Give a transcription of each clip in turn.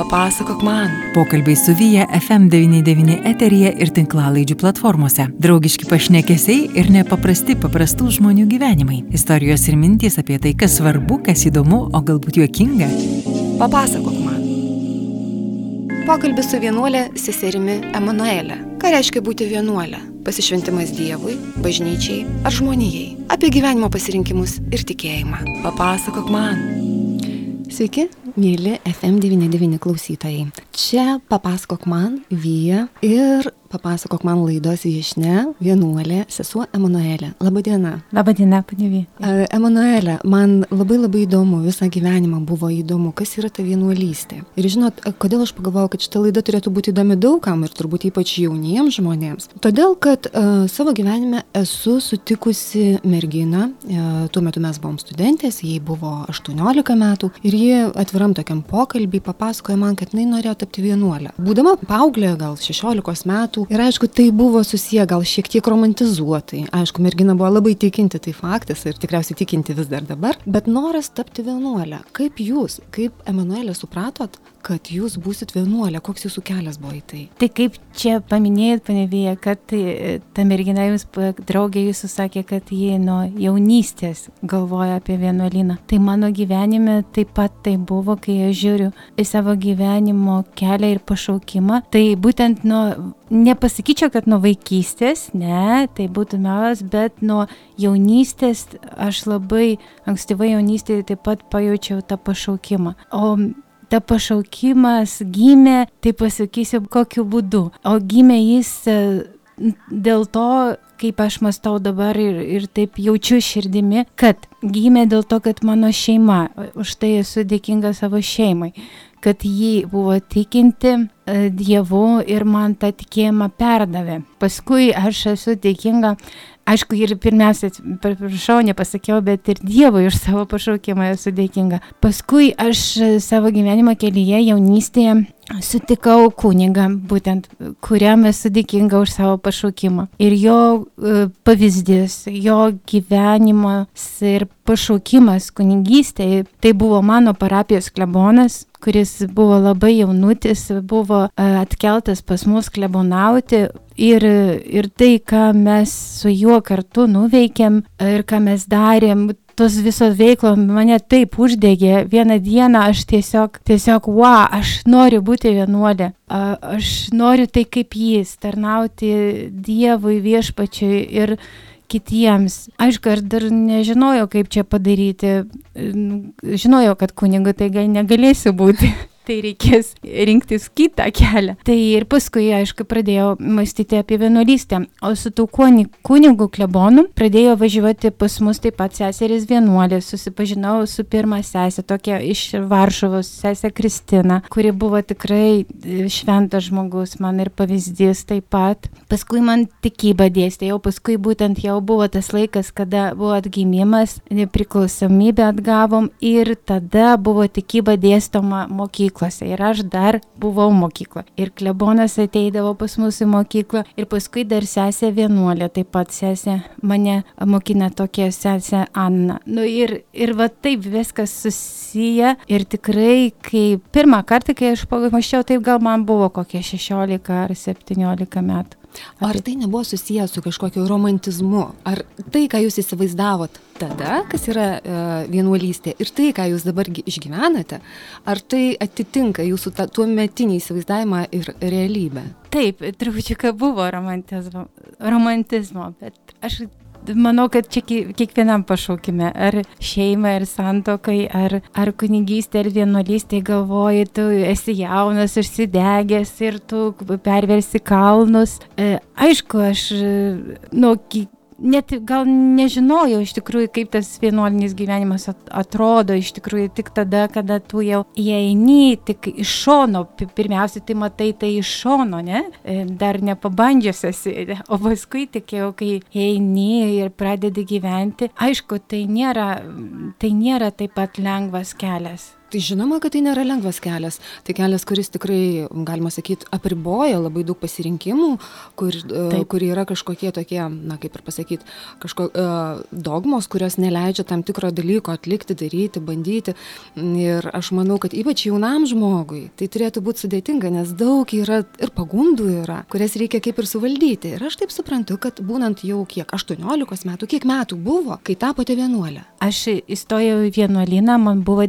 Papasakok man. Pokalbiai su Vyja FM99 eteryje ir tinklalaidžių platformose. Draugiški pašnekesiai ir nepaprasti paprastų žmonių gyvenimai. Istorijos ir mintys apie tai, kas svarbu, kas įdomu, o galbūt juokinga. Papasakok man. Pokalbis su vienuolė seserimi Emanuelė. Ką reiškia būti vienuolė? Pasišventimas Dievui, bažnyčiai ar žmonijai. Apie gyvenimo pasirinkimus ir tikėjimą. Papasakok man. Sveiki, mėly FM99 klausytojai. Čia papasakok man, Vyja ir papasakok man laidos viešne, vienuolė, sesuo Emanuelė. Labadiena. Labadiena, panėvy. Emanuelė, man labai labai įdomu, visą gyvenimą buvo įdomu, kas yra ta vienuolystė. Ir žinot, kodėl aš pagalvojau, kad šita laida turėtų būti įdomi daugam ir turbūt ypač jauniems žmonėms. Todėl, kad uh, savo gyvenime esu sutikusi merginą, uh, tuo metu mes buvom studentės, jai buvo 18 metų ir ji atviram tokiam pokalbį papasakojo man, kad jinai norėjo tapti vienuolę. Būdama paauglė, gal 16 metų, metų. Ir aišku, tai buvo susiję gal šiek tiek romantizuotai. Aišku, mergina buvo labai tikinti, tai faktas ir tikriausiai tikinti vis dar dabar. Bet noras tapti vienuolę. Kaip jūs, kaip Emanuelė supratot, kad jūs būsit vienuolė, koks jūsų kelias buvo į tai? Tai kaip čia paminėjot, panevėje, kad tai, ta mergina jums, draugė jūsų sakė, kad ji nuo jaunystės galvoja apie vienuolyną. Tai mano gyvenime taip pat tai buvo, kai aš žiūriu į savo gyvenimo kelią ir pašaukimą. Tai būtent nuo nepasakyčiau, kad nuo vaikystės, ne, tai būtų melas, bet nuo jaunystės aš labai ankstyvai jaunystėje taip pat pajaučiau tą pašaukimą. O ta pašaukimas gimė, tai pasakysiu, kokiu būdu. O gimė jis e, dėl to, kaip aš mastau dabar ir, ir taip jaučiu širdimi, kad gimė dėl to, kad mano šeima, už tai esu dėkinga savo šeimai, kad ji buvo tikinti e, Dievu ir man tą tikėjimą perdavė. Paskui aš esu dėkinga, aišku, ir pirmiausia, prašau, nepasakiau, bet ir Dievui už savo pašaukimą esu dėkinga. Paskui aš savo gyvenimo kelyje jaunystėje sutikau kunigą, būtent kuriam esu dėkinga už savo pašaukimą. Ir jo uh, pavyzdys, jo gyvenimas ir pašaukimas kunigystėje, tai buvo mano parapijos klebonas, kuris buvo labai jaunutis, buvo uh, atkeltas pas mus klebonauti. Ir, ir tai, ką mes su juo kartu nuveikėm ir ką mes darėm, tos visos veiklos mane taip uždegė. Vieną dieną aš tiesiog, tiesiog, wow, aš noriu būti vienuolė. Aš noriu tai kaip jis, tarnauti Dievui viešpačiui ir kitiems. Aišku, aš dar nežinojau, kaip čia padaryti. Žinojau, kad kunigu tai negalėsiu būti tai reikės rinktis kitą kelią. Tai ir paskui, aišku, pradėjau mąstyti apie vienuolystę. O su tų kunigų klebonų pradėjo važiuoti pas mus taip pat seserys vienuolės. Susipažinau su pirma sesė, tokia iš Varšuvos, sesė Kristina, kuri buvo tikrai šventas žmogus, man ir pavyzdys taip pat. Paskui man tikybą dėstė, jau paskui būtent jau buvo tas laikas, kada buvo atgimimas, nepriklausomybę atgavom ir tada buvo tikyba dėstoma mokykloje mokyklose ir aš dar buvau mokykloje. Ir klebonas ateidavo pas mus į mokyklą ir paskui dar sesė vienuolė, taip pat sesė mane mokina tokia sesė Anna. Nu ir, ir va taip viskas susiję ir tikrai, kai pirmą kartą, kai aš pamačiau, taip gal man buvo kokie 16 ar 17 metų. Ar tai nebuvo susijęs su kažkokiu romantizmu? Ar tai, ką jūs įsivaizdavot tada, kas yra e, vienuolystė, ir tai, ką jūs dabar išgyvenate, ar tai atitinka jūsų tuo metinį įsivaizdavimą ir realybę? Taip, trupučiuką buvo romantizmo, romantizmo, bet aš manau, kad čia kiekvienam pašaukime, ar šeimai, ar santokai, ar, ar kunigystė, ar vienuolystė galvoji, tu esi jaunas, užsidegęs ir tu perversi kalnus. E, aišku, aš, nu, net gal nežinojau iš tikrųjų, kaip tas vienuolinis gyvenimas atrodo iš tikrųjų tik tada, kada tu jau įeini tik iš šono, pirmiausia, tai matai tai iš šono, ne, e, dar nepabandžius esi, o paskui tik jau, kai eini ir pradedi gyventi, aišku, tai nėra, tai nėra taip pat lengvas kelias Tai žinoma, kad tai nėra lengvas kelias. Tai kelias, kuris tikrai, galima sakyti, apriboja labai daug pasirinkimų, kur, Taip. kur yra kažkokie tokie, na kaip ir pasakyti, kažko, uh, dogmos, kurios neleidžia tam tikro dalyko atlikti, daryti, bandyti. Ir aš manau, kad ypač jaunam žmogui tai turėtų būti sudėtinga, nes daug yra ir pagundų yra, kurias reikia kaip ir suvaldyti. Ir aš taip suprantu, kad būnant jau kiek, 18 metų, kiek metų buvo, kai tapote vienuolę. Aš įstojau į vienuolyną, man buvo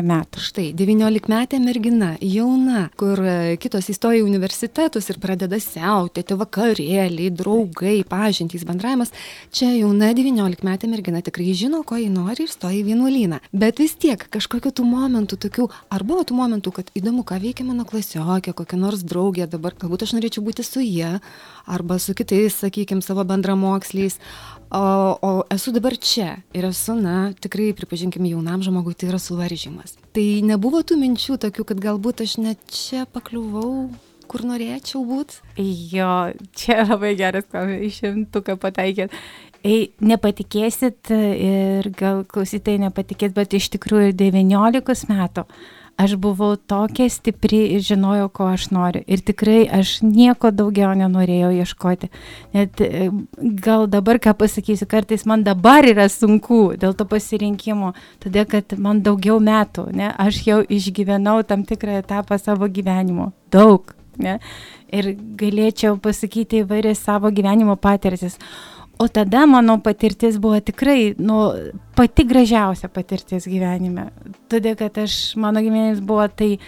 19 metų. Štai, 19 metė mergina, jauna, kur e, kitos įstoja į universitetus ir pradeda siautėti vakarėliai, draugai, pažintys, bendravimas. Čia jauna 19 metė mergina tikrai žino, ko ji nori ir stoja į vienuolyną. Bet vis tiek kažkokiu tų momentų tokių, ar buvo tų momentų, kad įdomu, ką veikia mano klasiokė, kokia nors draugė dabar, galbūt aš norėčiau būti su jie, arba su kitais, sakykime, savo bendramoksliais, o, o esu dabar čia ir esu, na, tikrai, pripažinkim, jaunam žmogui tai yra suvaržymas. Tai nebuvo tų minčių tokių, kad galbūt aš net čia pakliuvau kur norėčiau būti? Jo, čia labai geras klausimas, išimtuką pataikėt. Ei, nepatikėsit ir gal klausytai nepatikėt, bet iš tikrųjų 19 metų aš buvau tokia stipri ir žinojau, ko aš noriu. Ir tikrai aš nieko daugiau nenorėjau ieškoti. Net e, gal dabar, ką pasakysiu, kartais man dabar yra sunku dėl to pasirinkimo, todėl kad man daugiau metų, ne, aš jau išgyvenau tam tikrą etapą savo gyvenimo. Daug. Ne, ir galėčiau pasakyti įvairias savo gyvenimo patirtis. O tada mano patirtis buvo tikrai, nu, pati gražiausia patirtis gyvenime. Todėl, kad aš, mano gyvenimas buvo tai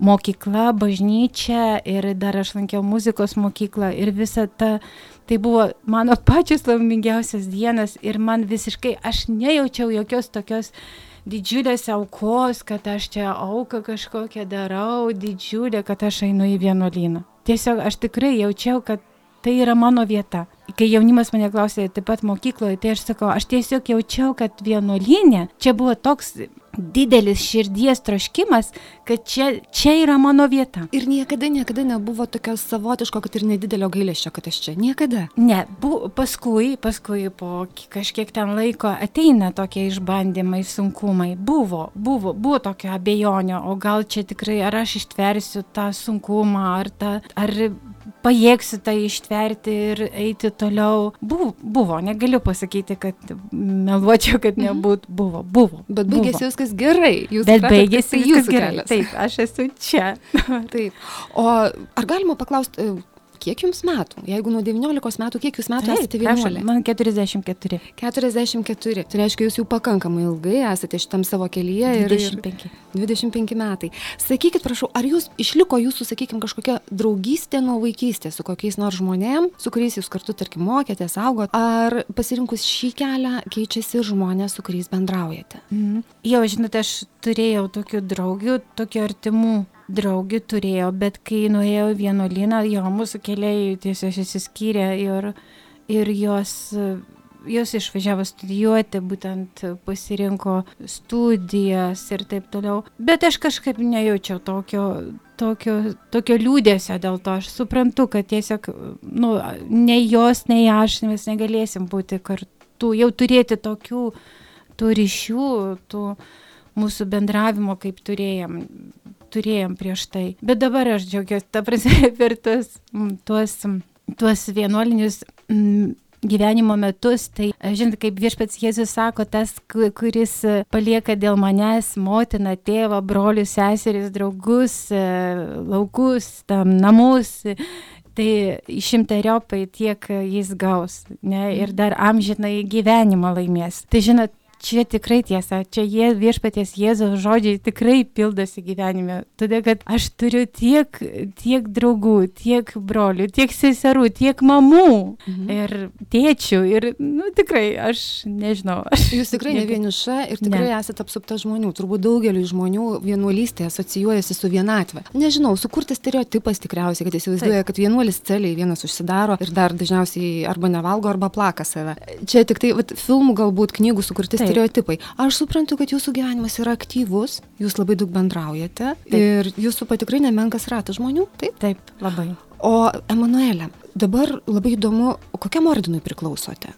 mokykla, bažnyčia ir dar aš lankiau muzikos mokyklą ir visa ta, tai buvo mano pačios laimingiausias dienas ir man visiškai, aš nejaučiau jokios tokios didžiulės aukos, kad aš čia auką kažkokią darau, didžiulė, kad aš einu į vienuolyną. Tiesiog aš tikrai jaučiau, kad tai yra mano vieta. Kai jaunimas mane klausė taip pat mokykloje, tai aš sakau, aš tiesiog jaučiau, kad vienuolinė čia buvo toks didelis širdies troškimas, kad čia, čia yra mano vieta. Ir niekada, niekada nebuvo tokio savotiško, kad ir nedidelio gailesčio, kad aš čia. Niekada. Ne, bu, paskui, paskui po kažkiek ten laiko ateina tokie išbandymai, sunkumai. Buvo, buvo, buvo tokio abejonio, o gal čia tikrai, ar aš ištversiu tą sunkumą, ar, tą, ar pajėgsiu tai ištverti ir eiti toliau. Buvo, buvo negaliu pasakyti, kad meluočiau, kad mhm. nebūt, buvo, buvo. Bet baigėsi viskas gerai. Jūs Bet baigėsi jūsų gerai. Kelias. Taip, aš esu čia. Taip. O ar galima paklausti, kiek jums metų? Jeigu nuo 19 metų, kiek jūs metų Taip, esate vienuolė? Man 44. 44. Tai reiškia, jūs jau pakankamai ilgai esate šitam savo kelyje. 25. Ir 25 metai. Sakykit, prašau, ar jūs išliko jūsų, sakykime, kažkokia draugystė nuo vaikystės su kokiais nors žmonėm, su kuriais jūs kartu, tarkim, mokėtės, augot, ar pasirinkus šį kelią keičiasi žmonės, su kuriais bendraujate? Mhm. Jau, žinote, aš turėjau tokių draugių, tokių artimų draugių turėjau, bet kai nuėjau į vienuolyną, jo mūsų keliai tiesiog išsiskyrė ir, ir jos, jos išvažiavo studijuoti, būtent pasirinko studijas ir taip toliau. Bet aš kažkaip nejaučiau tokio, tokio, tokio liūdėsio dėl to. Aš suprantu, kad tiesiog, nu, nei jos, nei aš mes negalėsim būti kartu, jau turėti tokių tų ryšių, tų mūsų bendravimo, kaip turėjom turėjom prieš tai. Bet dabar aš džiaugiuosi, ta prasme, per tuos, tuos, tuos vienuolinius gyvenimo metus, tai žinot, kaip viešpats Jėzus sako, tas, kuris palieka dėl manęs motiną, tėvą, brolius, seseris, draugus, e, laukus, tam namus, tai šimteriopai tiek jis gaus, ne, ir dar amžinai gyvenimą laimės. Tai žinot, čia tikrai tiesa, čia jie, viešpaties Jėzaus žodžiai tikrai pildosi gyvenime. Todėl, kad aš turiu tiek, tiek draugų, tiek brolių, tiek seserų, tiek mamų mhm. ir tėčių. Ir, nu, tikrai, aš nežinau. Aš Jūs tikrai ne vieniša ir tikrai ne. esate apsupta žmonių. Turbūt daugeliu žmonių vienuolystė asocijuojasi su vienatve. Nežinau, sukurtas stereotipas tikriausiai, kad įsivaizduoja, kad vienuolis celiai vienas užsidaro ir dar dažniausiai arba nevalgo, arba plaka save. Čia tik tai vat, filmų galbūt knygų sukurti Taip stereotipai. Aš suprantu, kad jūsų gyvenimas yra aktyvus, jūs labai daug bendraujate taip. ir jūsų patikrai nemenkas ratas žmonių, taip? Taip, labai. O Emanuelė, dabar labai įdomu, kokiam ordinui priklausote?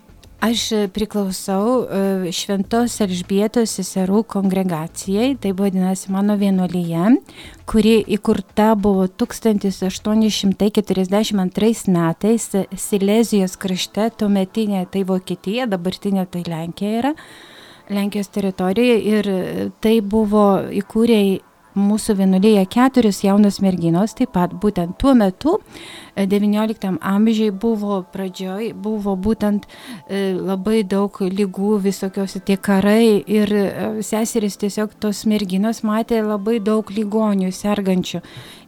Aš priklausau e, Šventos Elžbietos seserų kongregacijai, tai vadinasi mano vienuolyje, kuri įkurta buvo 1842 metais Silezijos krašte, tuometinė tai Vokietija, dabartinė tai Lenkija yra. Lenkijos teritorijoje ir tai buvo įkūrė mūsų vienuolėje keturios jaunos merginos, taip pat būtent tuo metu XIX amžiai buvo pradžioj, buvo būtent e, labai daug lygų, visokios tie karai ir e, seseris tiesiog tos merginos matė labai daug lygonių sergančių.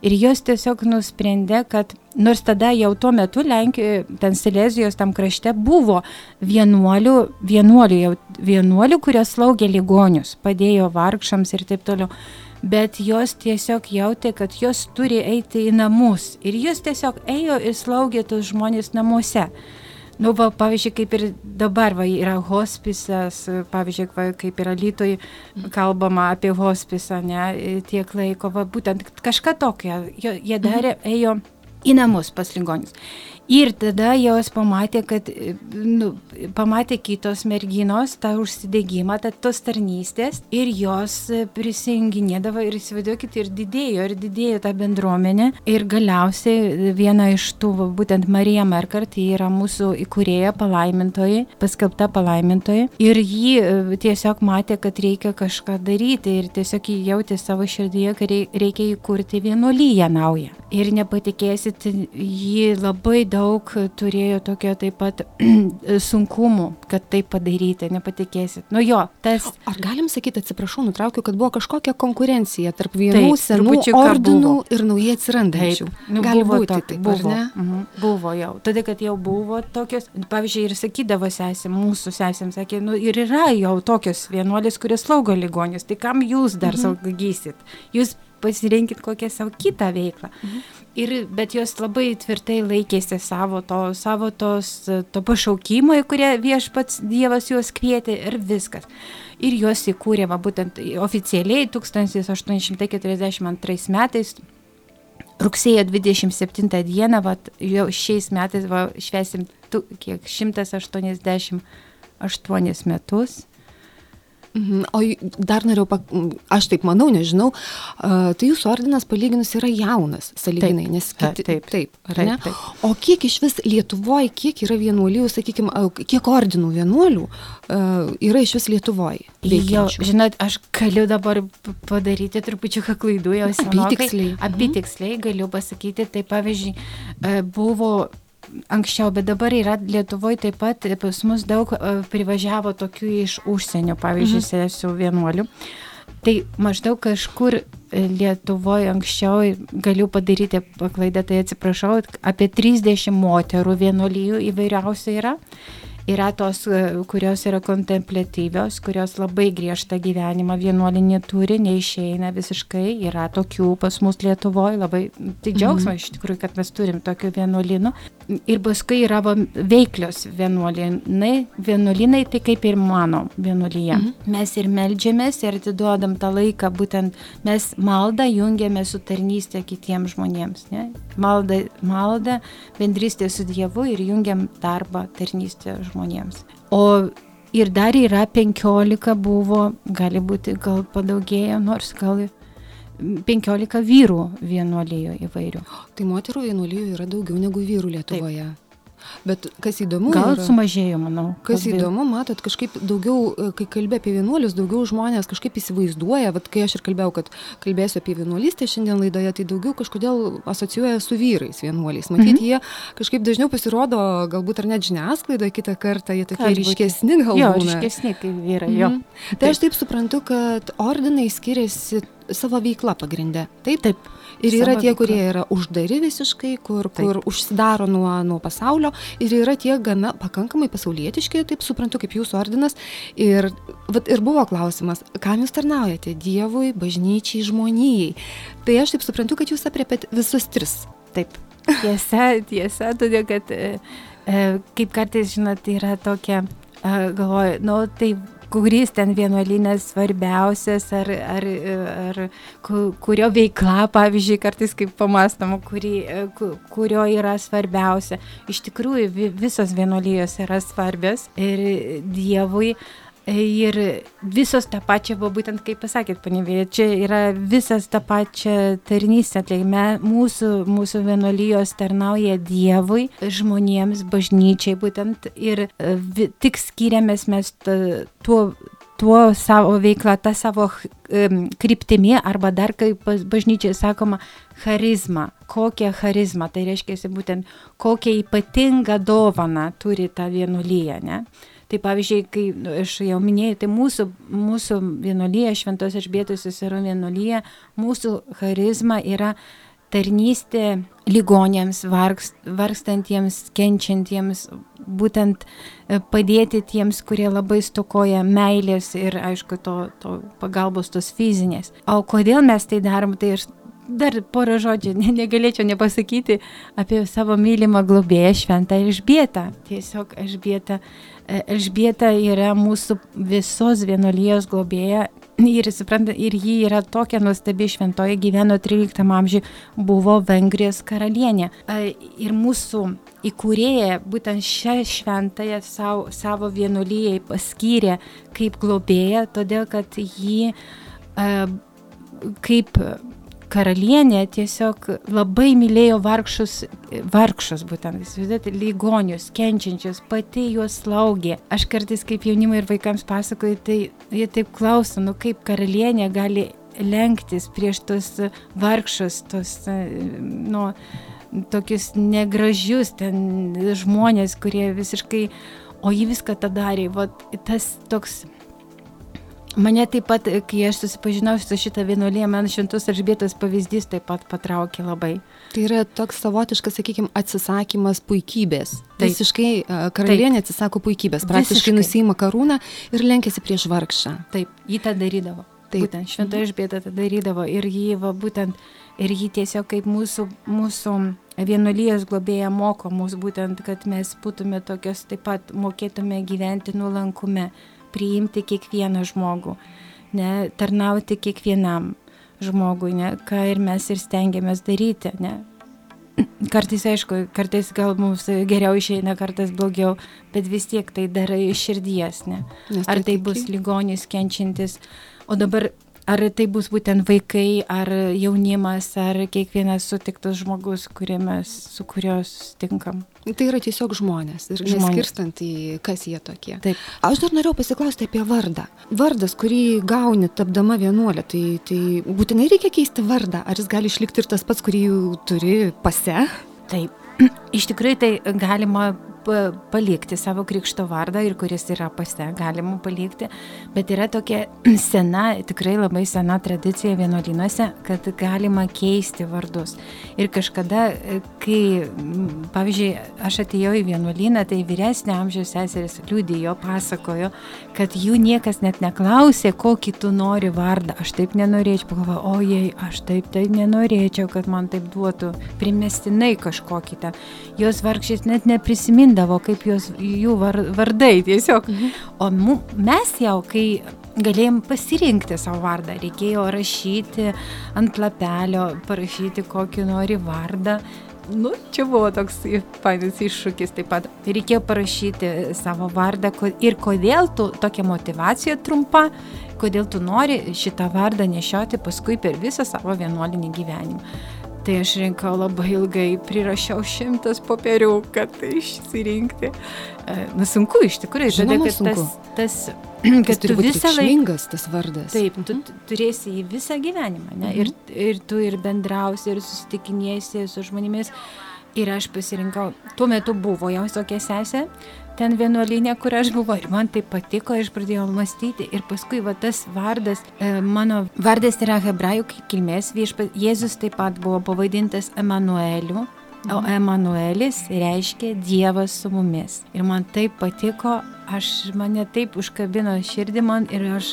Ir jos tiesiog nusprendė, kad nors tada jau tuo metu Lenkijoje, ten Silezijos tam krašte buvo vienuolių, vienuolių, jau vienuolių, kurios slaugė lygonius, padėjo vargšams ir taip toliau bet jos tiesiog jautė, kad jos turi eiti į namus. Ir jos tiesiog ėjo ir slaugė tos žmonės namuose. Nu, va, pavyzdžiui, kaip ir dabar va, yra hospisas, pavyzdžiui, va, kaip yra lytoj kalbama apie hospisą, ne, tiek laiko, va, būtent kažką tokio, jie darė, ėjo į namus pas ligonius. Ir tada jos pamatė, kad, nu, pamatė kitos merginos tą užsidėgymą, tą tos tarnystės ir jos prisijunginėdavo ir įsivaizduokit, ir didėjo, ir didėjo ta bendruomenė. Ir galiausiai viena iš tų, būtent Marija Merkart, ji yra mūsų įkūrėja palaimintoji, paskelbta palaimintoji. Ir ji e, tiesiog matė, kad reikia kažką daryti ir tiesiog jį jautė savo širdyje, kad reikia įkurti vienuolyje naują. Ir nepatikėsit, ji labai daug daug turėjo tokio taip pat sunkumų, kad tai padaryti, nepatikėsit. Nu jo, tas. Ar galim sakyti, atsiprašau, nutraukiu, kad buvo kažkokia konkurencija tarp vienų taip, senų ordinų buvo. ir naujai atsirandančių? Nu, Gali buvo būti taip, buvo, ne? Mhm, buvo jau. Todėl, kad jau buvo tokios, pavyzdžiui, ir sakydavo sesė, mūsų sesėm sakė, nu ir yra jau tokios vienuolės, kurios slaugo ligonius, tai kam jūs dar mhm. saugysit? Jūs pasirinkit kokią savo kitą veiklą. Mhm. Ir, bet jos labai tvirtai laikėsi savo to, savo tos, to pašaukimo, į kurį viešpats Dievas juos kvietė ir viskas. Ir juos įkūrė, va, būtent oficialiai 1842 metais, rugsėjo 27 dieną, va, jau šiais metais va, švesim tu, kiek 188 metus. O dar norėjau, aš taip manau, nežinau, tai jūsų ordinas palyginus yra jaunas, saliginai, taip, nes kiti, taip, taip, taip, taip. O kiek iš vis Lietuvoje, kiek yra vienuolijų, sakykime, kiek ordinų vienuolių yra iš vis Lietuvoje? Jo, žinot, aš galiu dabar padaryti trupučiuką klaidų, jau senokai. Apitiksliai. Apitiksliai mhm. galiu pasakyti, tai pavyzdžiui, buvo anksčiau, bet dabar yra Lietuvoje taip pat pas mus daug e, privažiavo tokių iš užsienio, pavyzdžiui, mhm. sesių vienuolių. Tai maždaug kažkur e, Lietuvoje anksčiau galiu padaryti paklaidą, tai atsiprašau, apie 30 moterų vienuolijų įvairiausių yra yra tos, e, kurios yra kontemplatyvios, kurios labai griežtą gyvenimą vienuolinį turi, neišeina visiškai, yra tokių pas mus Lietuvoje, labai tai džiaugsmas mhm. iš tikrųjų, kad mes turim tokių vienuolinų. Ir paskui yra va, veiklios vienuolinai, vienuolinai tai kaip ir mano vienuolyje. Mhm. Mes ir melžiamės ir atiduodam tą laiką, būtent mes maldą jungiame su tarnystė kitiems žmonėms. Ne? Malda, malda, bendrystė su Dievu ir jungiam darbą, tarnystę žmonėms žmonėms. O ir dar yra 15 buvo, gali būti gal padaugėjo, nors gal 15 vyrų vienuolijų įvairių. Tai moterų vienuolijų yra daugiau negu vyrų Lietuvoje. Taip. Bet kas įdomu. Gal yra, sumažėjo, manau. Kas įdomu, matot, kažkaip daugiau, kai kalbė apie vienuolius, daugiau žmonės kažkaip įsivaizduoja, vat, kai aš ir kalbėjau, kad kalbėsiu apie vienuolystę šiandien laidoje, tai daugiau kažkodėl asocijuoja su vyrais vienuoliais. Matyt, mhm. jie kažkaip dažniau pasirodo, galbūt ar net žiniasklaidoje kitą kartą, jie tokie ryškesni galbūt. Jo, ryškesni kaip vyrai, jo. Mhm. Tai aš taip suprantu, kad ordinai skiriasi savo veikla pagrindė. Taip, taip. Ir yra tie, kurie yra uždari visiškai, kur, taip. kur užsidaro nuo, nuo pasaulio, ir yra tie gana pakankamai pasaulietiški, taip suprantu, kaip jūsų ordinas. Ir, vat, ir buvo klausimas, kam jūs tarnaujate - Dievui, bažnyčiai, žmonijai. Tai aš taip suprantu, kad jūs apriepėt visus tris. Taip. Tiesa, tiesa, todėl kad, e, e kaip kartais, žinot, yra tokia, galvoju, nu, tai kuris ten vienuolynas svarbiausias, ar, ar, ar kurio veikla, pavyzdžiui, kartais kaip pamastama, kuri, kurio yra svarbiausia. Iš tikrųjų, visos vienuolijos yra svarbios ir Dievui. Ir visos tą pačią, buvo būtent kaip pasakėt, panivėje, čia yra visas tą pačią tarnystę, tai me, mūsų, mūsų vienuolijos tarnauja Dievui, žmonėms, bažnyčiai būtent ir vi, tik skiriamės mes tuo, tuo savo veiklą, tą savo kryptimį arba dar kaip bažnyčiai sakoma, charizmą. Kokią charizmą, tai reiškia būtent kokią ypatingą dovaną turi ta vienuolyje, ne? Tai pavyzdžiui, kai nu, aš jau minėjau, tai mūsų, mūsų vienolyje, Šventos Išbėtos seserų vienolyje, mūsų charizma yra tarnystė ligonėms, vargst, vargstantiems, kenčiantiems, būtent e, padėti tiems, kurie labai stokoja meilės ir, aišku, to, to pagalbos tos fizinės. O kodėl mes tai darom, tai aš dar porą žodžių ne, negalėčiau nepasakyti apie savo mylimą globėją Šventą Elžbietą. Tiesiog Elžbieta Elžbieta yra mūsų visos vienolyjos globėja ir, supranta, ir ji yra tokia nuostabi šventoji, gyveno 13 amžiuje, buvo Vengrijos karalienė. Ir mūsų įkūrėja būtent šią šventąją savo, savo vienolyjai paskyrė kaip globėja, todėl kad ji kaip karalienė tiesiog labai mylėjo vargšus, vargšus būtent, įsivaizduojate, lygonius, kenčiančius, pati juos slaugė. Aš kartais kaip jaunimui ir vaikams pasakoju, tai jie taip klauso, nu kaip karalienė gali lenktis prieš tos vargšus, tos, nu, tokius negražius ten žmonės, kurie visiškai, o jį viską tą darė. Vat tas toks Mane taip pat, kai aš susipažinau su šitą vienuolyje, man šventus Elžbietos pavyzdys taip pat patraukė labai. Tai yra toks savotiškas, sakykime, atsisakymas puikybės. Taip. Visiškai karalienė taip. atsisako puikybės, praktiškai nusima karūną ir lenkėsi prieš vargšą. Taip, jį tą darydavo. Taip. Būtent šventą Elžbietą tą darydavo ir jį va būtent, ir jį tiesiog kaip mūsų, mūsų vienuolijos globėja moko mus būtent, kad mes būtume tokios, taip pat mokėtume gyventi nuolankume priimti kiekvieną žmogų, ne, tarnauti kiekvienam žmogui, ne, ką ir mes ir stengiamės daryti. Ne. Kartais, aišku, kartais gal mums geriau išeina, kartais blogiau, bet vis tiek tai darai iš širdies. Ne. Ar tai bus ligonis kenčiantis. O dabar Ar tai bus būtent vaikai, ar jaunimas, ar kiekvienas sutiktas žmogus, mes, su kuriuo sutinkam. Tai yra tiesiog žmonės ir žmonės. neskirstant į kas jie tokie. Taip. Aš dar norėjau pasiklausti apie vardą. Vardas, kurį gauni tapdama vienuolė, tai, tai būtinai reikia keisti vardą. Ar jis gali išlikti ir tas pats, kurį turi pase? Taip. Iš tikrųjų tai galima palikti savo krikšto vardą ir kuris yra pase, galima palikti, bet yra tokia sena, tikrai labai sena tradicija vienuolynuose, kad galima keisti vardus. Ir kažkada, kai, pavyzdžiui, aš atėjau į vienuolyną, tai vyresnė amžiaus seseris liūdėjo, pasakojo, kad jų niekas net neklausė, kokį tu nori vardą. Aš taip nenorėčiau, pagalvoju, ojei, aš taip tai nenorėčiau, kad man taip duotų primestinai kažkokį ten. Jos vargšės net neprisimindavo atsimindavo, kaip jos, jų var, vardai tiesiog. O mu, mes jau, kai galėjom pasirinkti savo vardą, reikėjo rašyti ant lapelio, parašyti kokį nori vardą. Nu, čia buvo toks fainas iššūkis taip pat. Reikėjo parašyti savo vardą ir kodėl tu tokia motivacija trumpa, kodėl tu nori šitą vardą nešioti paskui per visą savo vienuolinį gyvenimą. Tai aš rinkau labai ilgai, prirašiau šimtas popierių, kad išsirinkti. E, na, sunku iš tikrųjų, žinoma, kad sunku. tas, tas kad tu visą laiką tas vardas. Taip, tu mhm. turėsi jį visą gyvenimą, ne? Mhm. Ir, ir tu ir bendrausi, ir susitikinėsi su žmonėmis. Ir aš pasirinkau, tuo metu buvo jau tokia sesė, ten vienuolinė, kur aš buvau ir man tai patiko, aš pradėjau mąstyti ir paskui va tas vardas, e, mano vardas yra hebrajų kilmės, viešpas Jėzus taip pat buvo pavadintas Emanueliu. O mhm. Emanuelis reiškia Dievas su mumis. Ir man taip patiko, aš mane taip užkabino širdį man ir aš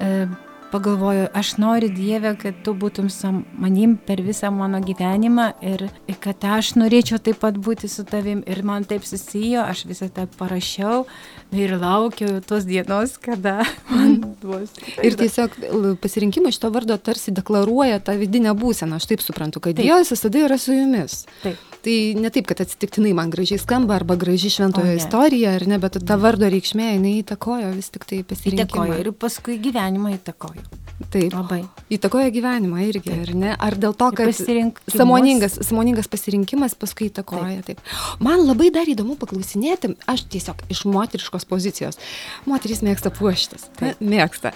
e, pagalvoju, aš noriu Dievę, kad tu būtum su manim per visą mano gyvenimą ir, kad aš norėčiau taip pat būti su tavim ir man taip susijo, aš visą tą parašiau ir laukiau tos dienos, kada man bus. Ir tiesiog pasirinkimas šito vardo tarsi deklaruoja tą vidinę būseną, aš taip suprantu, kad Taip. Dievas visada yra su jumis. Taip. Tai ne taip, kad atsitiktinai man gražiai skamba arba graži šventojo istorija, ar ne, bet ta vardo reikšmė, jinai įtakojo vis tik tai Įtakojo pasirinkimą. ir paskui gyvenimą įtakojo. Taip. Labai. Įtakoja gyvenimą irgi, ar ne? Ar dėl to, kad samoningas, samoningas pasirinkimas paskui įtakoja. Taip. Man labai dar įdomu paklausinėti, aš tiesiog iš moteriškos pozicijos. Moterys mėgsta puoštis. Ne, mėgsta.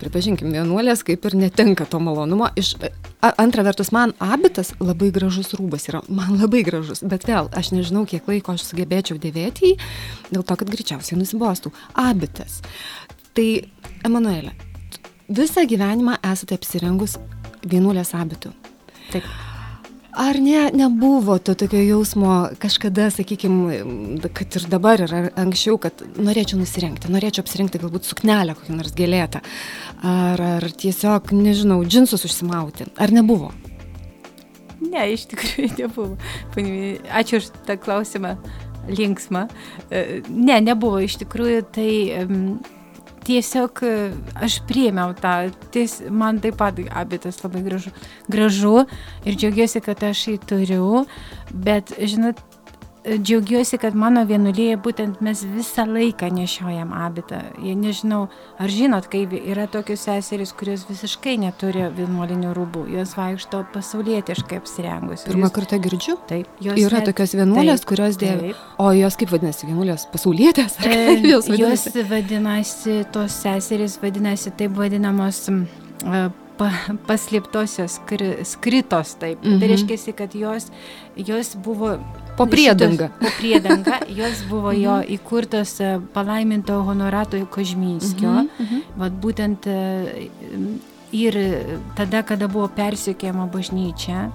Pripažinkim, vienuolės kaip ir netenka to malonumo. Iš, antra vertus, man abitas labai gražus rūbas yra. Man labai gražus. Bet vėl, aš nežinau, kiek laiko aš sugebėčiau dėvėti jį, dėl to, kad greičiausiai nusibostų. Abitas. Tai, Emanuelė, visą gyvenimą esate apsirengus vienuolės abitų. Taip. Ar ne, nebuvo to tokio jausmo kažkada, sakykime, kad ir dabar, ir anksčiau, kad norėčiau nusirengti, norėčiau apsirengti galbūt suknelę kokią nors gėlėtą, ar, ar tiesiog, nežinau, džinsus užsimauti, ar nebuvo? Ne, iš tikrųjų nebuvo. Ačiū už tą klausimą. Linksma. E, Ne, nebuvo iš tikrųjų. Tai em, tiesiog e, aš priėmiau tą. Ties, man taip pat abitas labai gražu, gražu ir džiaugiuosi, kad aš jį turiu. Bet, žinot, džiaugiuosi, kad mano vienuolėje būtent mes visą laiką nešiojam abitą. Jie nežinau, ar žinot, kai yra tokios seserys, kurios visiškai neturi vienuolinių rūbų, jos vaikšto pasaulietiškai apsirengusios. Pirmą Jūs- kartą girdžiu. Taip, Yra net- tokios vienuolės, taip, kurios dėvi. O jos kaip vadinasi, vienuolės pasaulietės? E, kaip jos Jos vadinasi? vadinasi, tos seserys vadinasi taip vadinamos e, pa, paslėptosios skri, skritos. Taip. Mhm. Tai Mhm. reiškia, kad jos, jos buvo Po priedanga. Šitos, po priedanga. Jos buvo jo įkurtos e, palaiminto honorato Kožminskio. Mhm, mhm. Vat būtent e, ir tada, kada buvo persiekėjama bažnyčia.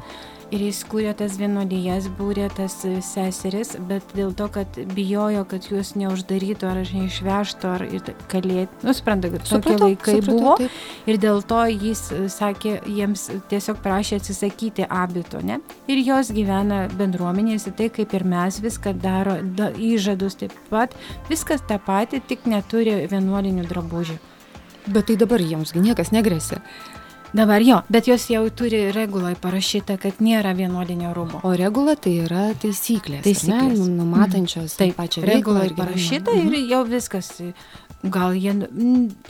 Ir jis kūrė tas vienuolijas, būrė tas e, seseris, bet dėl to, kad bijojo, kad juos neuždarytų ar neišvežtų ar kalėti. Nu, suprantate, kad tokie Supratau, laikai supratau, buvo. taip. Ir dėl to jis e, sakė, jiems tiesiog prašė atsisakyti abito, ne? Ir jos gyvena bendruomenėse, tai kaip ir mes viską daro, da, įžadus taip pat, viskas tą patį, tik neturi vienuolinių drabužių. Bet tai dabar jiems niekas negresia. Dabar jo, bet jos jau turi regulai parašyta, kad nėra vienuolinio rūbo. O regula tai yra taisyklės. ar ne? Taisyklės. Numatančios Taip, pačią veiklą. regulai ir parašyta Mhm. ir jau viskas. Gal jie,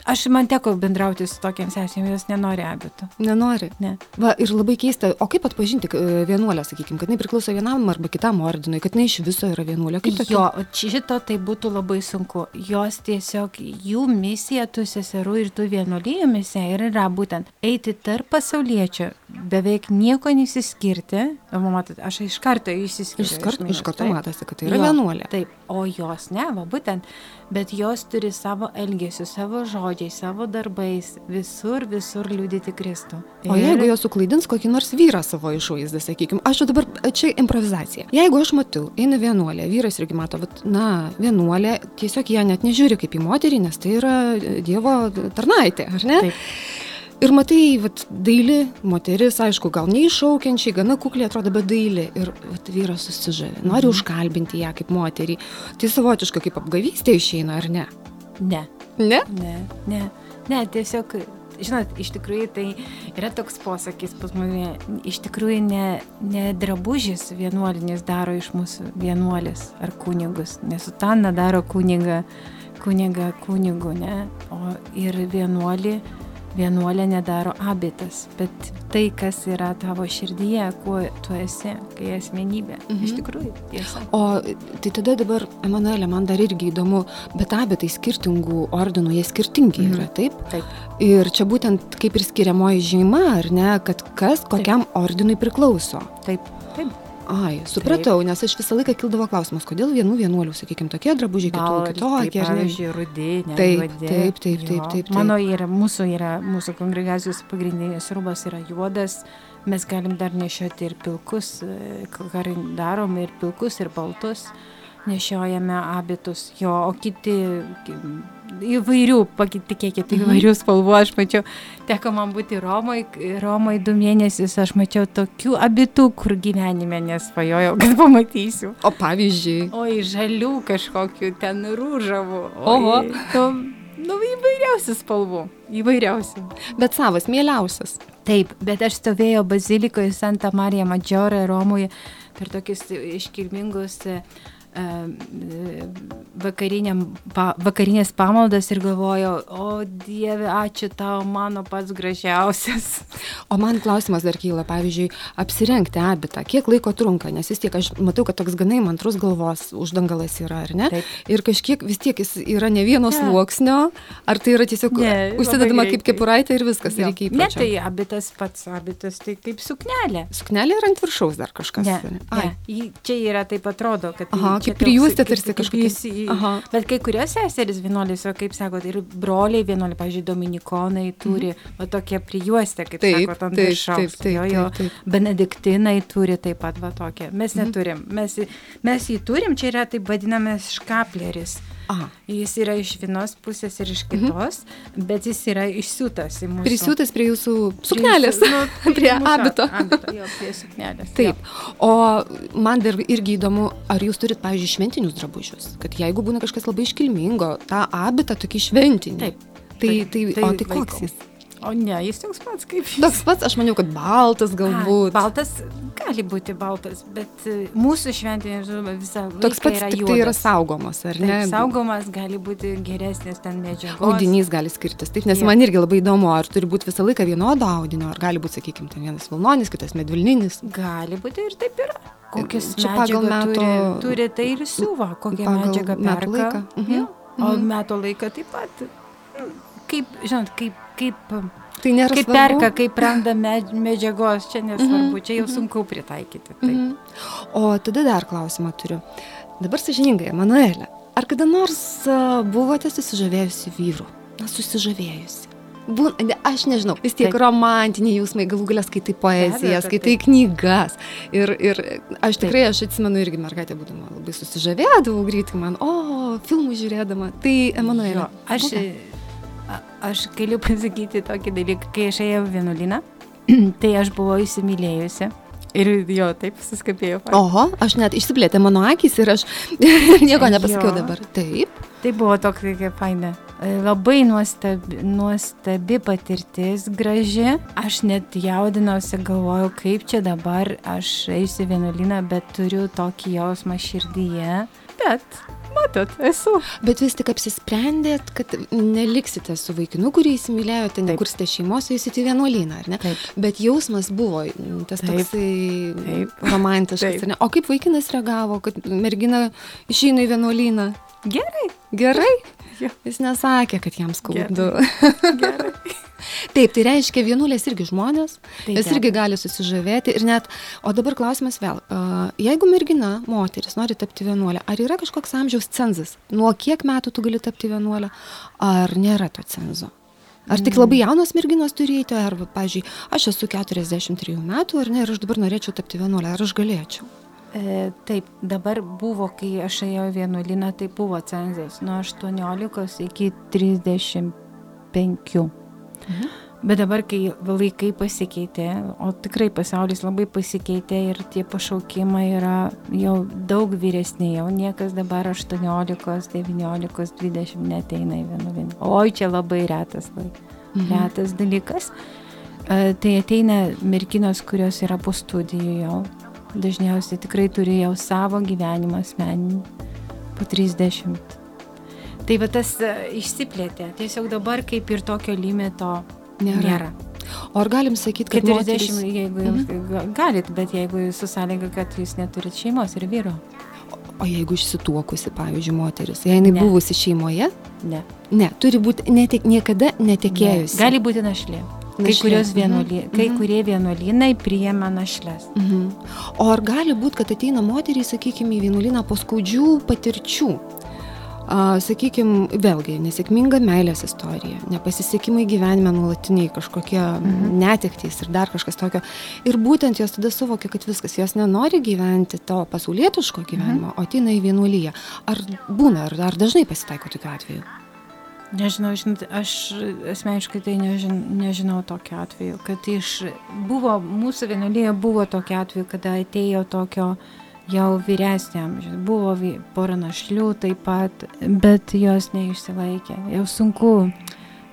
aš man teko bendrauti su tokiam sesėm, jos nenori abito. Nenori. Ne. Va, ir labai keista, o kaip atpažinti e, vienuolę, sakykime, kad jinai priklauso vienam arba kitam ordinui, kad jinai iš viso yra vienuolė. Kaip tokia? Jo, šito tai būtų labai sunku. Jos tiesiog, jų misija, tų seserų ir tų vienuolijų misija ir yra būtent eiti tarp pasauliečių, beveik nieko nesiskirti. O matot, aš iš karto įsiskiriu. Iš karto, minus, iš karto taip. matosi, kad tai yra Jo, vienuolė. Taip, o jos ne, va būtent, bet jos turi savo elgesiu, savo žodžiais, savo darbais, visur, visur liūdėti Kristų. O jeigu jos suklaidins kokį nors vyrą savo išvaizdą, sakykime, aš dabar, čia improvizacija. Jeigu aš matau, eina vienuolė, vyras irgi mato, vat, na, vienuolė, tiesiog ją net nežiūri kaip į moterį, nes tai yra Dievo tarnaitė, ar ne? Taip. Ir matai, vat, daili moteris, aišku, gal neiššaukiančiai, gana kukliai atrodo, bet daili. Ir vat, vyras susižavė, nori Mhm. užkalbinti ją kaip moterį. Tai savotiška kaip apgavystė išeina, ar ne? Ne. Ne? Ne, ne, ne, tiesiog, žinot, iš tikrųjų tai yra toks posakis pas mane, iš tikrųjų ne, ne drabužis vienuolinis daro iš mūsų vienuolis ar kunigus, nesutana daro kunigą, kunigą kunigu, ne, o ir vienuolį, vienuolė nedaro abitas, bet tai, kas yra tavo širdyje, kuo tu esi, kai asmenybė, mhm. iš tikrųjų tiesa. O tai tada dabar, Emanuelė, man dar irgi įdomu, bet abetai skirtingų ordinų, jie skirtingi Mhm. yra, taip? Taip. Ir čia būtent kaip ir skiriamoji žyma, ar ne, kad kas kokiam ordinui priklauso. Taip, taip. Ai, supratau, nes aš visą laiką kildavo klausimas, kodėl vienų vienuolių, sakykime, tokie drabužiai, kitų kitokie. Pavyzdžiui, rudinė. Taip, taip, taip, taip, taip, taip. Mano yra, mūsų yra, mūsų kongregacijos pagrindinis rūbas yra juodas. Mes galim dar nešioti ir pilkus, e, ką darom ir pilkus, ir baltus. Nešiojame abitus jo, o kiti įvairių, patikėkit, mhm. įvairių spalvų, aš mačiau, teko man būti Romoje, Romoje du mėnesius, aš mačiau tokių abitų, kur gyvenime nesvajojau, kad pamatysiu. O pavyzdžiui. O į žalių kažkokių ten rūžavų. Oho. To, nu, įvairiausių spalvų, įvairiausių. Bet savas, mieliausias. Taip, bet aš stovėjau bazilikoje Santa Marija Maggiore Romoje per tokius iškilmingus uh, pa, vakarinės pamaldas ir galvojau, o Dieve, ačiū tau, mano pats gražiausias. O man klausimas dar kyla, pavyzdžiui, apsirengti abitą, kiek laiko trunka, nes vis tiek aš matau, kad toks ganai mantrus galvos uždangalas yra, ar ne? Taip. Ir kažkiek vis tiek jis yra ne vienos ne. sluoksnio, ar tai yra tiesiog ne, užsidedama kaip kepuraitė ir viskas, jo. reikia įprasti. Ne, tai abitas pats, abitas tai kaip suknelė. Suknelė yra ant viršaus dar kažkas. Ne, ne. Čia yra taip atrodo, kad... Aha, kaip prijuostė tarsi kažkokia. Bet kai kurios seserys vienuolės, o kaip sako, ir broliai vienuoliai, pažiūrėjau, dominikonai turi, mhm. o tokie prijuostė, kaip taip, sako, ant viršaus. Jo, jo. Benediktinai turi taip pat va tokie. Mes mhm. neturim. Mes, mes jį turim, čia yra taip vadinamas škapleris. Aha. Jis yra iš vienos pusės ir iš mhm. kitos, mhm. bet jis yra išsiūtas į mūsų. Prisiūtas prie jūsų suknelės, prie, nu, prie, prie abito. abito jo, prie suknelės. Taip. Jo. O man dar irgi įdomu, ar jūs turit, pavyzdžiui, šventinius drabužius, kad jeigu būna kažkas labai iškilmingo, tą abitą tokį šventinį. Taip. Tai, tai, tai, tai, o tai koks jis? O ne, jis toks pats kaip jis. Toks pats, aš maniau, kad baltas galbūt. A, baltas gali būti baltas, bet e, mūsų šventinė žuva visą laiką Toks pats, yra tai yra saugomas, ar ne? Taip, saugomas gali būti geresnis ten medžiagos. Audinys gali skirtis, taip, nes ja. man irgi labai įdomu, ar turi būti visą laiką vienodo audinio, ar gali būti, sakykime, ten vienas vilnonis, kitas medvilninis. Gali būti ir taip yra. Kokias čia pagal metų turi, turi tai ir siūva, kokią medžiagą perka. Metų laiką. Mhm. Ja. O mhm. metų laiką taip pat. Kaip, žinot, kaip kaip, tai kaip svarbu. perka, kaip randa medžiagos, čia nesvarbu, mm -hmm. čia jau mhm. sunku pritaikyti. Taip. Mm -hmm. O tada dar klausimą turiu. Dabar sažiningai, Manuelė, ar kada nors buvote susižavėjusi vyru? Na, susižavėjusi. Būn, aš nežinau, vis tiek Taip. romantiniai jausmai, galų galę skaitai poeziją, skaitai taip. knygas. Ir, ir aš tikrai, Taip. aš atsimenu irgi mergaitė būdama labai susižavėdavau greitai man, o, filmų žiūrėdama. Tai, Emanuelė. Aš, Būna? Aš galiu pasakyti tokį dalyką, kai aš ėjau vienuolyną, tai aš buvau įsimylėjusi. Ir jo, taip suskapėjau. Oho, aš net išsiplėtė mano akis ir aš nieko nepasakiau jo. dabar. Taip. Tai buvo toks, kaip faina. Labai nuostabi, nuostabi patirtis, graži. Aš net jaudinausi, galvojau, kaip čia dabar aš eisiu vienuolyną, bet turiu tokį jausmą širdyje. Bet Matot, esu. Bet vis tik apsisprendėt, kad neliksite su vaikinu, kurį įsimylėjote, nekursite šeimos, eisite į vienuolyną, ar ne? Taip. Bet jausmas buvo tas Taip. toksai Taip. romantiškas, Taip. O kaip vaikinas reagavo, kad mergina išeina į vienuolyną? Gerai. Gerai? Jis nesakė, kad jam skaudu. Gerai. Gerai. Taip, tai reiškia, vienulės irgi žmonės, tai jis irgi gali susižavėti ir net, o dabar klausimas vėl, jeigu mergina, moteris nori tapti vienuolė, ar yra kažkoks amžiaus cenzas, nuo kiek metų tu gali tapti vienuolė, ar nėra to cenzo? Ar tik labai mm. jaunos merginos turėjote, ar, pavyzdžiui, aš esu 43 metų, ar ne, ir aš dabar norėčiau tapti vienuolę, ar aš galėčiau? E, taip, dabar buvo, kai aš ėjau vienuolyną, tai buvo cenzas nuo 18 iki 35. Mhm. Bet dabar, kai laikai pasikeitė, o tikrai pasaulis labai pasikeitė ir tie pašaukimai yra jau daug vyresni, jau niekas dabar 18, 19, 20 neteina į vienuolyną. Oi, čia labai retas, mhm. retas dalykas. E, tai ateina merginos, kurios yra po studijų jau. Dažniausiai tikrai turi jau savo gyvenimą asmeninį po 30. Tai va tas e, išsiplėtė. Tiesiog dabar kaip ir tokio limito Nėra. Nėra. O ar galim sakyti, kad 40, moteris... jeigu jums mhm. galit, bet jeigu su sąlyga, kad jūs neturit šeimos ir vyro. O jeigu išsituokusi, pavyzdžiui, moteris, jei jinai ne. buvusi šeimoje? Ne. Ne, turi būti netek, niekada netekėjusi. Ne. Gali būti našlė. Kai, vienuoly, mhm. kai mhm. kurie vienuolynai priema našles. Mhm. O ar gali būti, kad ateina moteriai, sakykime, į vienuolyną po skaudžių patirčių? Sakykime, vėlgi, nesėkminga meilės istorija, nepasisekimai gyvenime nuolatiniai, kažkokie mhm. netektys ir dar kažkas tokio. Ir būtent jos tada suvokia, kad viskas, jos nenori gyventi to pasaulietiško gyvenimo, mhm. o ateina į vienuolyje. Ar būna, ar, ar dažnai pasitaiko tokiu atveju? Nežinau, žinot, aš asmeniškai tai nežin, nežinau tokio atveju, kad iš, buvo, mūsų vienuolyje buvo tokio atveju, kada atėjo tokio jau vyresnio amžiaus, buvo pora našlių taip pat, bet jos neišsilaikė, jau sunku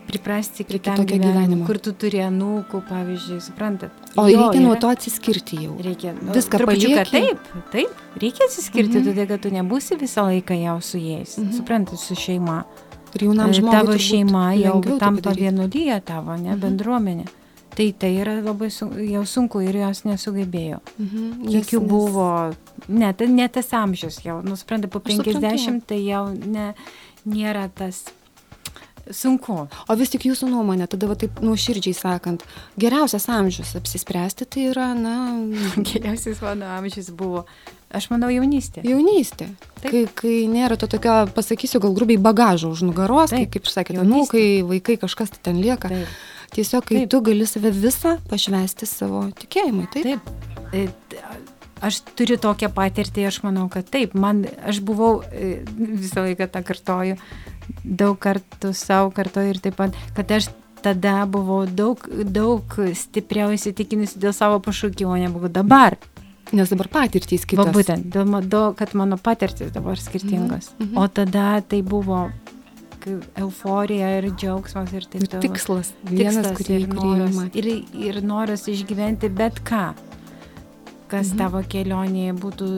priprasti prie tokio gyvenimo, kur tu turi anūkų, pavyzdžiui, suprantat. O jo, reikia nuo to atsiskirti jau. Reikia nu, viską paliekti. Taip, taip, reikia atsiskirti, mhm. todėl kad tu nebūsi visą laiką jau su jais, mhm. suprantat, su šeima. Ir jaunam žmogui. Tavo šeima jau tampa vienuolyje tavo, ne, mhm. bendruomenė. Tai tai yra labai sun, jau sunku ir jos nesugebėjo. Mhm. Kiek jų buvo, ne, tai ne tas amžius jau, nusprendė po 50, tai jau ne, nėra tas sunku. O vis tik jūsų nuomonė, tada va, taip nuoširdžiai sakant, geriausias amžius apsispręsti tai yra, na... Geriausias mano amžius buvo Aš manau jaunystė. Jaunystė. Taip. Kai, kai nėra to tokio, pasakysiu, gal grubiai bagažo už nugaros, Taip. kaip ir sakėte, nu, kai vaikai kažkas tai ten lieka. Taip. Tiesiog, kai Taip. tu gali save visą pašvesti savo tikėjimui. Taip. Taip. E, aš turiu tokią patirtį, aš manau, kad taip, man, aš buvau, e, visą laiką tą kartoju, daug kartų savo kartoju ir taip pat, kad aš tada buvau daug, daug stipriau įsitikinusi dėl savo pašaukimo, negu dabar. Nes dabar patirtys. Va, būtent, dėl, dėl, kad mano patirtys dabar skirtingos. Mm -hmm. O tada tai buvo euforija ir džiaugsmas ir taip toliau. Tikslas, vienas, kurį ir noras, ir, ir noras išgyventi bet ką, kas -hmm. tavo kelionėje būtų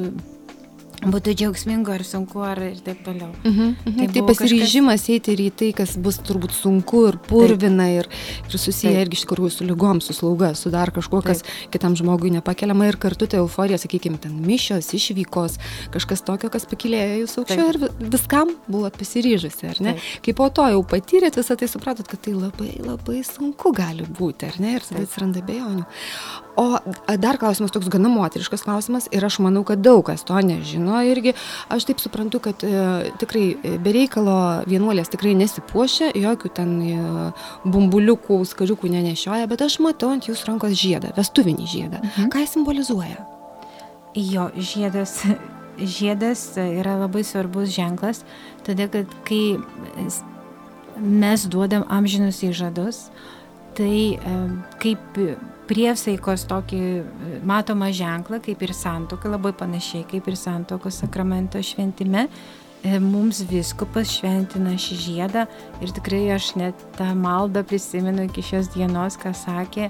būtų džiaugsmingo ar sunku ar ir taip toliau. Mhm, mhm. Tai, tai pasiryžimas kažkas... eiti ir į tai, kas bus turbūt sunku ir purvina ir, ir susiję taip. irgi iš tikrųjų su lygom, su slauga, su dar kažkuo, kas taip. kitam žmogui nepakeliama ir kartu ta euforija, sakykime, ten mišios, išvykos, kažkas tokio, kas pakilėjo jūs aukščiau ir viskam buvot pasiryžusi, ar ne? Taip. Kai po to jau patyrėt visą tai supratot, kad tai labai labai sunku gali būti, ar ne? Ir tada atsiranda bejonių. O dar klausimas toks gana moteriškas klausimas ir aš manau, kad daug kas to nežino irgi. Aš taip suprantu, kad e, tikrai e, bereikalo vienuolės tikrai nesipuošia, jokių ten e, bumbuliukų, skariukų nenešioja, bet aš matau ant jūsų rankos žiedą, vestuvinį žiedą. Mhm. Ką jis simbolizuoja? Jo, žiedas, žiedas yra labai svarbus ženklas, todėl kad kai mes duodam amžinus įžadus, tai kaip priesaikos tokį e, matomą ženklą, kaip ir santoka, labai panašiai kaip ir santokos sakramento šventime. E, mums viskupas šventina šį žiedą ir tikrai aš net tą maldą prisimenu iki šios dienos, ką sakė,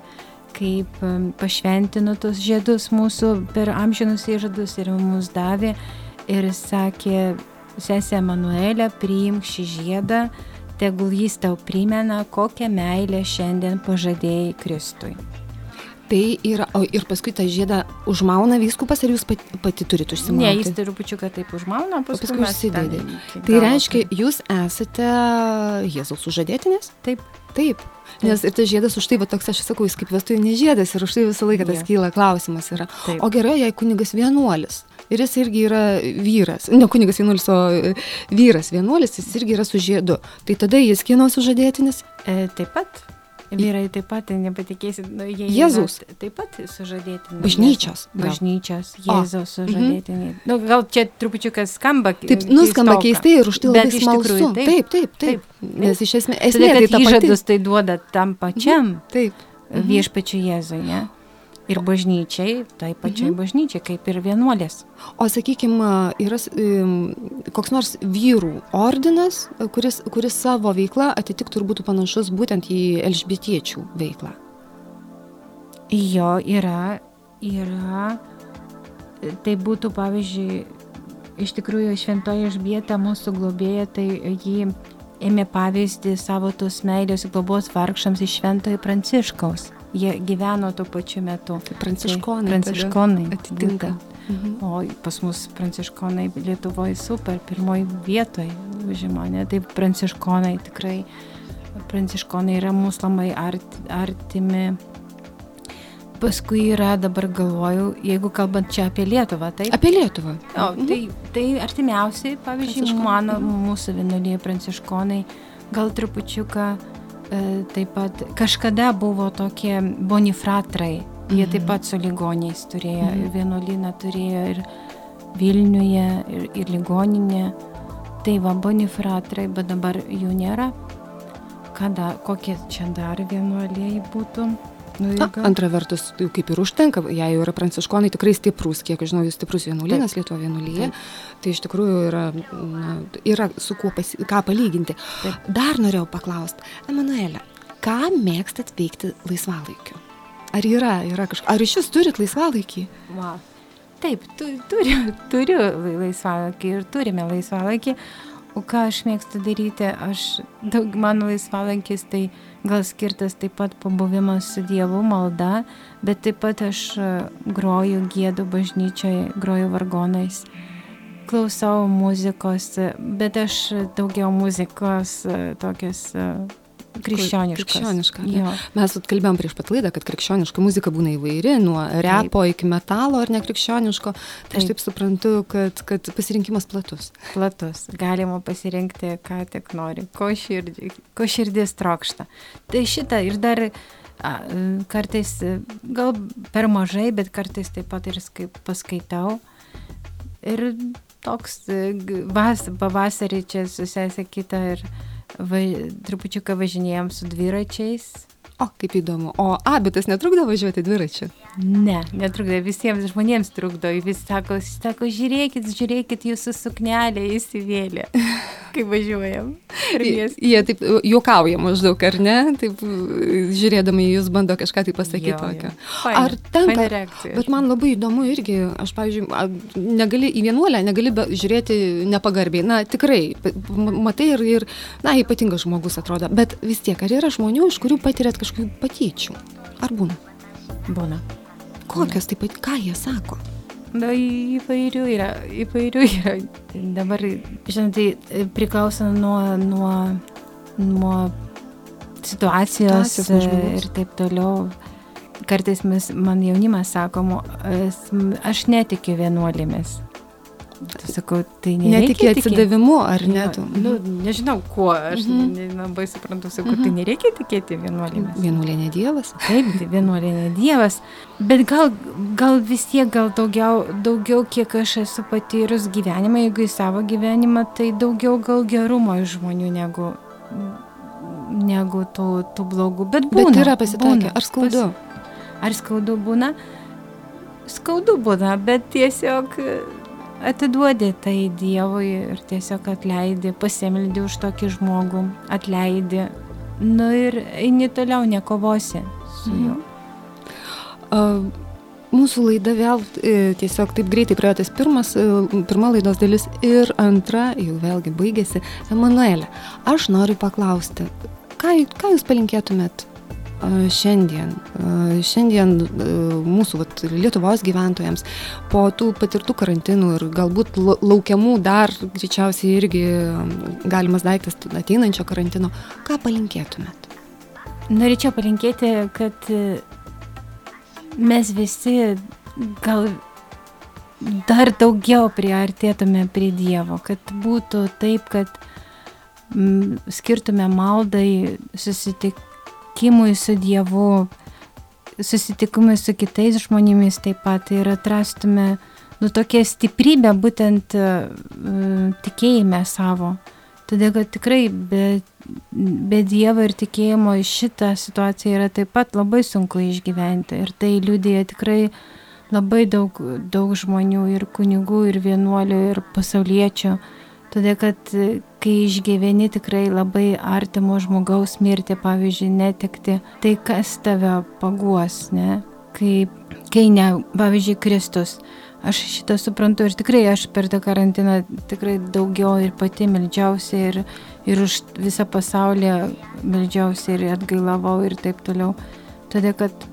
kaip e, pašventino tos žiedus mūsų per amžinus įžadus ir mums davė ir sakė, sesė Emanuelė, priimk šį žiedą, tegul jis tau primena, kokią meilę šiandien pažadėjai Kristui. Tai yra, o ir paskui tą žiedą užmauna vyskupas, ar jūs pati, pati turite užsimauti? Ne, jis trupučiuką taip užmauna, paskui, paskui užsidėdė. Tai reiškia, jūs esate Jėzaus sužadėtinės? Taip. Taip. Nes ir tas žiedas už tai, va toks aš sakau, jis kaip vestuvinis žiedas ir už tai visą laiką tas yeah. kyla klausimas yra. Taip. O gerai, jei kunigas vienuolis. Ir jis irgi yra vyras, ne kunigas vienuolis, o vyras vienuolis, jis irgi yra su žiedu. Tai tada jis kieno sužadėtinis? E, taip pat. Vyrai taip pat, nepatikėsit, nu, jie Jėzus. Yra, taip pat sužadėtiniai. Bažnyčios. Bažnyčios, Jėzaus sužadėtiniai. -hmm. nu, gal čia trupučiuką skamba keistai. Taip, nuskamba keistai ir už tai labai smalsu. Taip, taip, taip, taip. Nes iš esmės, esmė, tai ta įžadus tai duoda tam pačiam. Mhm. Taip. Viešpačiu Jėzui, ne? Ir bažnyčiai, tai pačiai mhm. bažnyčiai, kaip ir vienuolės. O sakykime, yra koks nors vyrų ordinas, kuris, kuris savo veiklą atitiktų ir būtų panašus būtent į elžbietiečių veiklą. Jo yra, yra, tai būtų pavyzdžiui, iš tikrųjų šventoji išbieta mūsų globėja, tai jį ėmė pavyzdį savo tos meilės globos vargšams iš šventojo pranciškaus jie gyveno tuo pačiu metu. Tai pranciškonai. Pranciškonai. Atitinka. Mhm. O pas mus pranciškonai Lietuvoje super, pirmoji vietoje užima, ne? Tai pranciškonai tikrai, pranciškonai yra mūsų labai art, artimi. Paskui yra, dabar galvoju, jeigu kalbant čia apie Lietuvą, tai... Apie Lietuvą. O, tai, tai artimiausiai, pavyzdžiui, mano, mūsų vienuolyje pranciškonai, gal trupučiuką e, taip pat, kažkada buvo tokie bonifratrai, jie taip pat su ligoniais turėjo, ir vienuolyną turėjo ir Vilniuje, ir, ir ligoninė. Tai va, bonifratrai, bet dabar jų nėra. Kada, kokie čia dar vienuoliai būtų? Nu, jeigu- antra vertus, jau kaip ir užtenka, jei yra pranciškonai tikrai stiprus, kiek žinau, jūs stiprus vienuolynas Lietuvo vienuolyje, tai iš tikrųjų yra, na, yra su kuo pasi, ką palyginti. Taip. Dar norėjau paklausti, Emanuelė, ką mėgstat veikti laisvalaikiu? Ar yra, yra kažkas, ar iš jūs turit laisvalaikį? Va. Taip, tu, turiu, turiu lai- laisvalaikį ir turime laisvalaikį. O ką aš mėgstu daryti, aš, daug mano laisvalaikis tai gal skirtas taip pat pabuvimas su Dievu, malda, bet taip pat aš e, groju gėdų bažnyčioje, groju vargonais, klausau muzikos, e, bet aš daugiau muzikos e, tokios Krikščioniška? Jo. Mes vat kalbėjom prieš pat laidą, kad krikščioniška muzika būna įvairi, nuo repo iki metalo ar nekrikščioniško. Tai aš Taip. taip suprantu, kad, kad pasirinkimas platus. platus. Galima pasirinkti, ką tik nori, ko, širdį, ko širdis trokšta. Tai šitą ir dar a, kartais, gal per mažai, bet kartais taip pat ir skai- paskaitau. Ir toks vas, pavasarį čia su sesė kita ir va, trupučiuką važinėjom su dviračiais. O, kaip įdomu. O abitas netrukdo važiuoti dviračiu? Ne, netrukdo, visiems žmonėms trukdo. Vis sako, sako, žiūrėkit, žiūrėkit, jūsų suknelė įsivėlė, kai važiuojam. Jie, jie taip e, juokauja maždaug, ar ne? Taip, e, žiūrėdami jūs bando kažką tai pasakyti Jo, jo. tokio. Faina, Ar tenka? reakcija. Bet man labai įdomu irgi, aš, pavyzdžiui, negali į vienuolę, negali žiūrėti nepagarbiai. Na, tikrai, matai ir, ir, na, ypatingas žmogus atrodo. Bet vis tiek, ar yra žmonių, iš kurių patirėt kažkokių patyčių? Ar būna? Būna. Kokios taip pat, ką jie sako? Na, įvairių yra, įvairių yra. Dabar, žinot, tai priklauso nuo, nuo, nuo situacijos Situacijos, žmogaus. ir taip toliau. Kartais mes, man jaunimas sako, "Mo- es- aš netikiu vienuolėmis. Tai sakau, tai nereikia Netikė atsidavimu, ar ne? Tu? Nu, nežinau kuo, aš Mhm. mhm. nelabai suprantu, sakau, tai nereikia tikėti vienuolėmis. Vienuolė ne dievas. Taip, tai vienuolė ne Dievas, bet gal, gal vis tiek, gal daugiau, daugiau, kiek aš esu patyrus gyvenimą, jeigu į savo gyvenimą, tai daugiau gal gerumo iš žmonių negu, negu tų, tų blogų. Bet būna. Bet yra pasitaikę. Ar skaudu? Pas, ar skaudu būna? Skaudu būna, bet tiesiog atiduodi tai Dievui ir tiesiog atleidi, pasimeldi už tokį žmogų, atleidi. Nu ir eini toliau, nekovosi su juo. A, Mūsų laida vėl e, tiesiog taip greitai praėjo tas pirmas, e, pirma laidos dalis ir antra jau vėlgi baigėsi. Emanuelė, aš noriu paklausti, ką, ką jūs palinkėtumėt šiandien, šiandien a, mūsų vat, Lietuvos gyventojams po tų patirtų karantinų ir galbūt lau- laukiamų dar greičiausiai irgi galimas daiktas ateinančio karantino, ką palinkėtumėt? Norėčiau palinkėti, kad e, mes visi gal dar daugiau priartėtume prie Dievo, kad būtų taip, kad skirtume maldai, susitikimui su Dievu, susitikimui su kitais žmonėmis taip pat ir atrastume nu, tokią stiprybę būtent mm, tikėjime savo. Todėl, kad tikrai be, be Dievo ir tikėjimo šitą situaciją yra taip pat labai sunku išgyventi. Ir tai liūdėja tikrai labai daug, daug žmonių ir kunigų, ir vienuolių, ir pasauliečių. Todėl, kad e, kai išgyveni tikrai labai artimo žmogaus mirtį, pavyzdžiui, netekti, tai kas tave paguos, ne? Kai, kai ne, pavyzdžiui, Kristus. Aš šitą suprantu ir tikrai aš per tą karantiną tikrai daugiau ir pati meldžiausi ir, ir už visą pasaulį meldžiausi ir atgailavau ir taip toliau. Todėl, kad,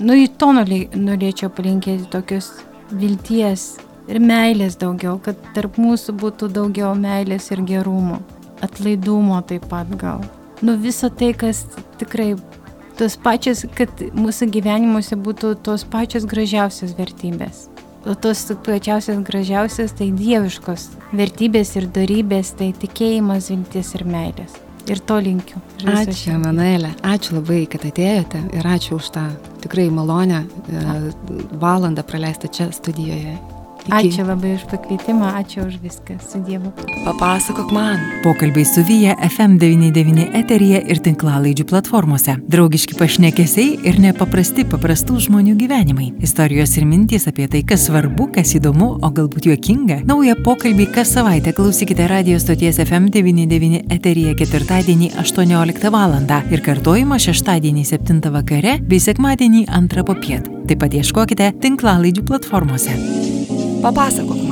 nu, į to norė- norėčiau palinkėti tokios vilties ir meilės daugiau, kad tarp mūsų būtų daugiau meilės ir gerumo, atlaidumo taip pat gal. Nu, visą tai, kas tikrai tos pačios, kad mūsų gyvenimuose būtų tos pačios gražiausios vertybės. O tos plačiausias, gražiausias tai dieviškos vertybės ir darybės, tai tikėjimas, viltis ir meilės. Ir to linkiu. Ačiū, Emanuelė. Ačiū labai, kad atėjote ir ačiū už tą tikrai malonę e, valandą praleistą čia studijoje. Iki. Ačiū labai už pakvietimą, ačiū už viską. Su Dievu. Papasakok man. Pokalbiai su Vyja FM99 eteryje ir tinklalaidžių platformose. Draugiški pašnekesiai ir nepaprasti paprastų žmonių gyvenimai. Istorijos ir mintys apie tai, kas svarbu, kas įdomu, o galbūt juokinga. Naują pokalbį kas savaitę klausykite radio stoties FM99 eteryje ketvirtadienį 18 val. ir kartojimą šeštadienį 7 vakare bei sekmadienį 2 popiet. Taip pat ieškokite tinklalaidžių platformose. Papasakok.